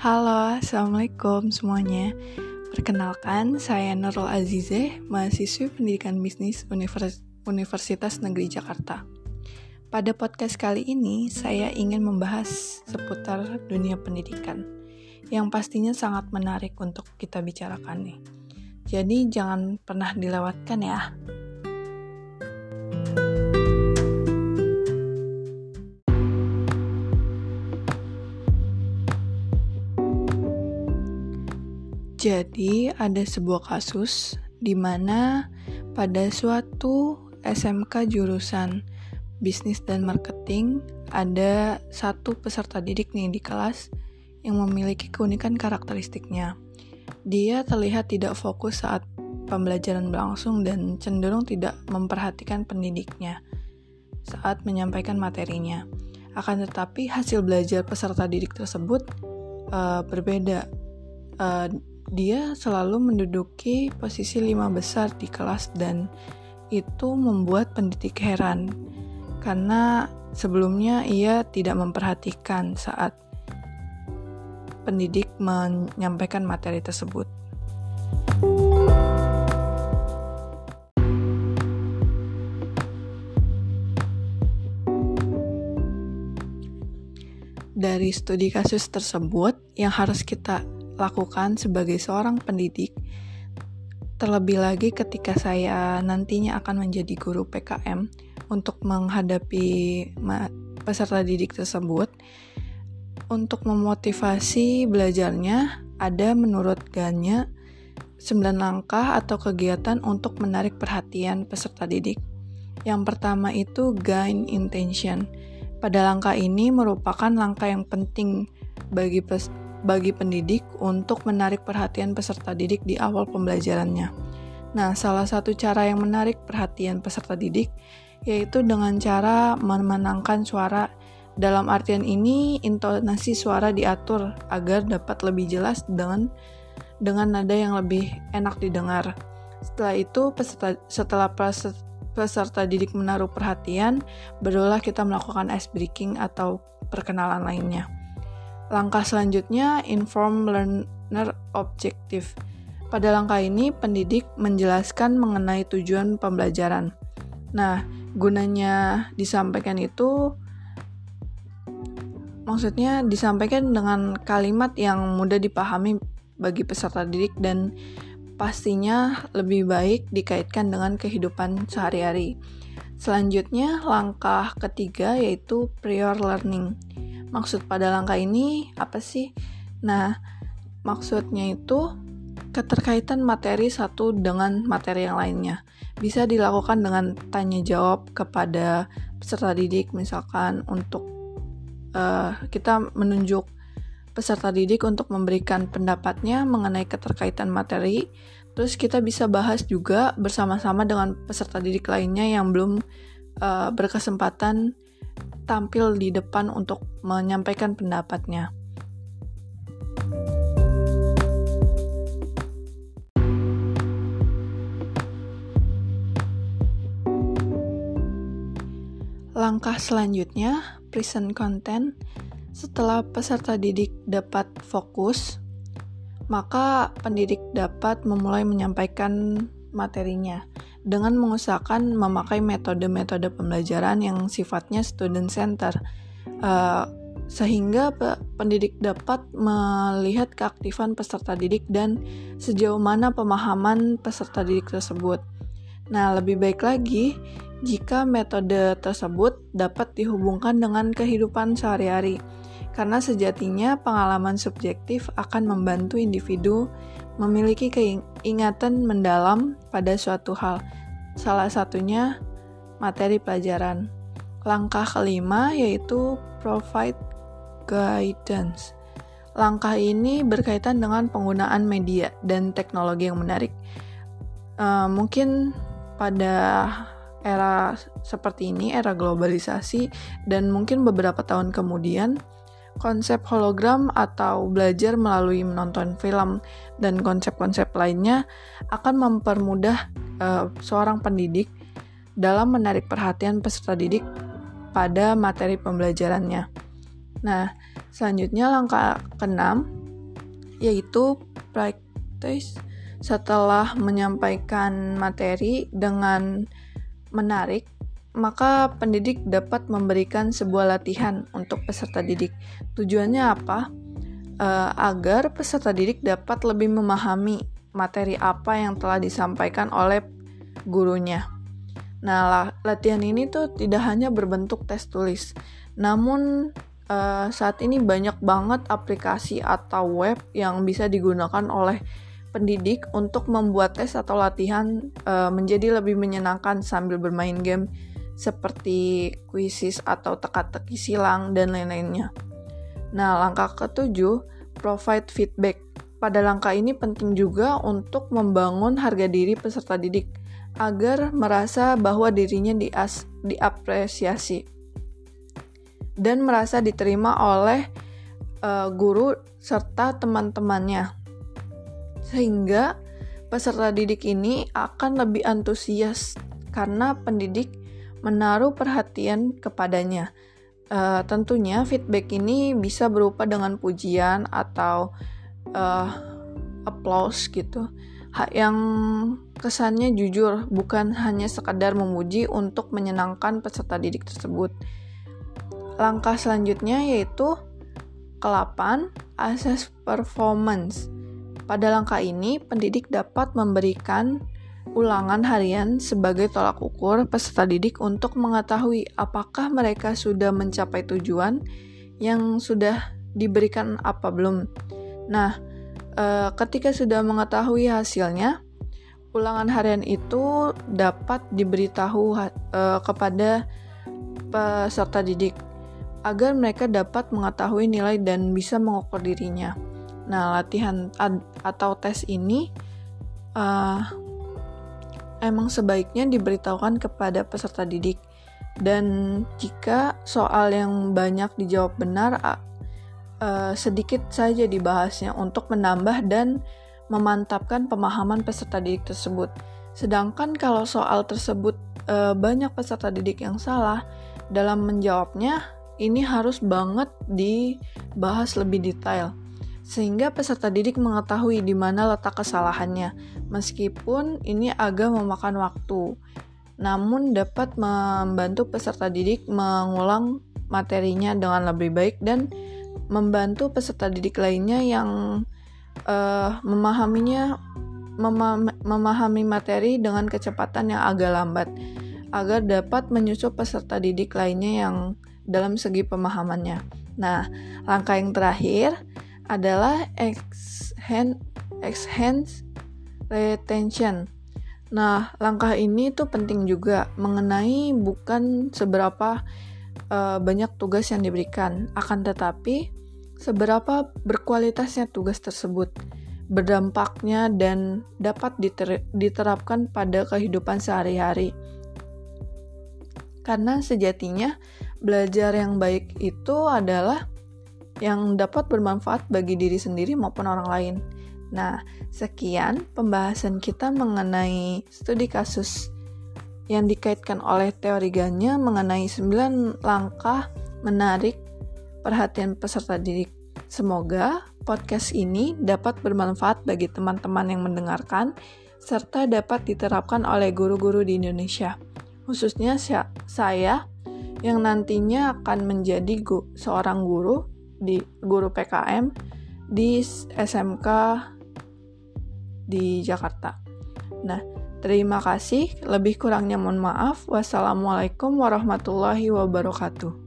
Halo, Assalamualaikum semuanya. Perkenalkan, saya Nurul Azizeh, mahasiswi pendidikan bisnis Univers Universitas Negeri Jakarta. Pada podcast kali ini, saya ingin membahas seputar dunia pendidikan, yang pastinya sangat menarik untuk kita bicarakan nih. Jadi jangan pernah dilewatkan ya. Jadi, ada sebuah kasus di mana pada suatu SMK jurusan bisnis dan marketing ada satu peserta didik nih di kelas yang memiliki keunikan karakteristiknya. Dia terlihat tidak fokus saat pembelajaran berlangsung dan cenderung tidak memperhatikan pendidiknya saat menyampaikan materinya. Akan tetapi hasil belajar peserta didik tersebut uh, berbeda. Uh, dia selalu menduduki posisi lima besar di kelas dan itu membuat pendidik heran karena sebelumnya ia tidak memperhatikan saat pendidik menyampaikan materi tersebut. Dari studi kasus tersebut, yang harus kita lakukan sebagai seorang pendidik, terlebih lagi ketika saya nantinya akan menjadi guru PKM untuk menghadapi peserta didik tersebut. Untuk memotivasi belajarnya, ada menurut Ganya 9 langkah atau kegiatan untuk menarik perhatian peserta didik. Yang pertama itu gain intention. Pada langkah ini merupakan langkah yang penting bagi bagi pendidik untuk menarik perhatian peserta didik di awal pembelajarannya. Nah, salah satu cara yang menarik perhatian peserta didik yaitu dengan cara memenangkan suara. Dalam artian ini, intonasi suara diatur agar dapat lebih jelas dengan dengan nada yang lebih enak didengar. Setelah itu, peserta, setelah peserta didik menaruh perhatian, barulah kita melakukan ice breaking atau perkenalan lainnya. Langkah selanjutnya, inform learner objective. Pada langkah ini, pendidik menjelaskan mengenai tujuan pembelajaran. Nah, gunanya disampaikan itu maksudnya disampaikan dengan kalimat yang mudah dipahami bagi peserta didik dan pastinya lebih baik dikaitkan dengan kehidupan sehari-hari. Selanjutnya, langkah ketiga yaitu prior learning maksud pada langkah ini apa sih? Nah, maksudnya itu keterkaitan materi satu dengan materi yang lainnya. Bisa dilakukan dengan tanya jawab kepada peserta didik, misalkan untuk uh, kita menunjuk peserta didik untuk memberikan pendapatnya mengenai keterkaitan materi. Terus kita bisa bahas juga bersama-sama dengan peserta didik lainnya yang belum uh, berkesempatan tampil di depan untuk menyampaikan pendapatnya. Langkah selanjutnya, present content. Setelah peserta didik dapat fokus, maka pendidik dapat memulai menyampaikan materinya dengan mengusahakan memakai metode-metode pembelajaran yang sifatnya student center uh, sehingga pendidik dapat melihat keaktifan peserta didik dan sejauh mana pemahaman peserta didik tersebut. Nah, lebih baik lagi jika metode tersebut dapat dihubungkan dengan kehidupan sehari-hari, karena sejatinya pengalaman subjektif akan membantu individu memiliki keingatan mendalam pada suatu hal, salah satunya materi pelajaran. Langkah kelima yaitu provide guidance. Langkah ini berkaitan dengan penggunaan media dan teknologi yang menarik. Uh, mungkin pada era seperti ini, era globalisasi, dan mungkin beberapa tahun kemudian, konsep hologram atau belajar melalui menonton film dan konsep-konsep lainnya akan mempermudah uh, seorang pendidik dalam menarik perhatian peserta didik pada materi pembelajarannya. Nah, selanjutnya langkah keenam, yaitu practice setelah menyampaikan materi dengan menarik, maka pendidik dapat memberikan sebuah latihan untuk peserta didik. Tujuannya apa? E, agar peserta didik dapat lebih memahami materi apa yang telah disampaikan oleh gurunya. Nah, latihan ini tuh tidak hanya berbentuk tes tulis, namun uh, saat ini banyak banget aplikasi atau web yang bisa digunakan oleh pendidik untuk membuat tes atau latihan uh, menjadi lebih menyenangkan sambil bermain game seperti kuisis atau teka-teki silang dan lain-lainnya. Nah, langkah ketujuh, provide feedback. Pada langkah ini penting juga untuk membangun harga diri peserta didik agar merasa bahwa dirinya dias diapresiasi dan merasa diterima oleh uh, guru serta teman-temannya. Sehingga peserta didik ini akan lebih antusias karena pendidik menaruh perhatian kepadanya. Uh, tentunya feedback ini bisa berupa dengan pujian atau uh, applause gitu. Yang kesannya jujur bukan hanya sekadar memuji untuk menyenangkan peserta didik tersebut. Langkah selanjutnya yaitu ke-8 assess performance. Pada langkah ini pendidik dapat memberikan ulangan harian sebagai tolak ukur peserta didik untuk mengetahui apakah mereka sudah mencapai tujuan yang sudah diberikan apa belum. Nah, e, ketika sudah mengetahui hasilnya, ulangan harian itu dapat diberitahu e, kepada peserta didik agar mereka dapat mengetahui nilai dan bisa mengukur dirinya. Nah, latihan atau tes ini uh, emang sebaiknya diberitahukan kepada peserta didik. Dan jika soal yang banyak dijawab benar, uh, sedikit saja dibahasnya untuk menambah dan memantapkan pemahaman peserta didik tersebut. Sedangkan kalau soal tersebut uh, banyak peserta didik yang salah dalam menjawabnya, ini harus banget dibahas lebih detail sehingga peserta didik mengetahui di mana letak kesalahannya, meskipun ini agak memakan waktu. Namun dapat membantu peserta didik mengulang materinya dengan lebih baik dan membantu peserta didik lainnya yang uh, memahaminya mema memahami materi dengan kecepatan yang agak lambat agar dapat menyusul peserta didik lainnya yang dalam segi pemahamannya. Nah, langkah yang terakhir adalah enhance retention. Nah, langkah ini tuh penting juga mengenai bukan seberapa uh, banyak tugas yang diberikan, akan tetapi seberapa berkualitasnya tugas tersebut, berdampaknya dan dapat diter diterapkan pada kehidupan sehari-hari. Karena sejatinya belajar yang baik itu adalah yang dapat bermanfaat bagi diri sendiri maupun orang lain. Nah, sekian pembahasan kita mengenai studi kasus yang dikaitkan oleh teori Ganya mengenai 9 langkah menarik perhatian peserta didik. Semoga podcast ini dapat bermanfaat bagi teman-teman yang mendengarkan serta dapat diterapkan oleh guru-guru di Indonesia. Khususnya saya yang nantinya akan menjadi seorang guru di guru PKM di SMK di Jakarta. Nah, terima kasih. Lebih kurangnya mohon maaf. Wassalamualaikum warahmatullahi wabarakatuh.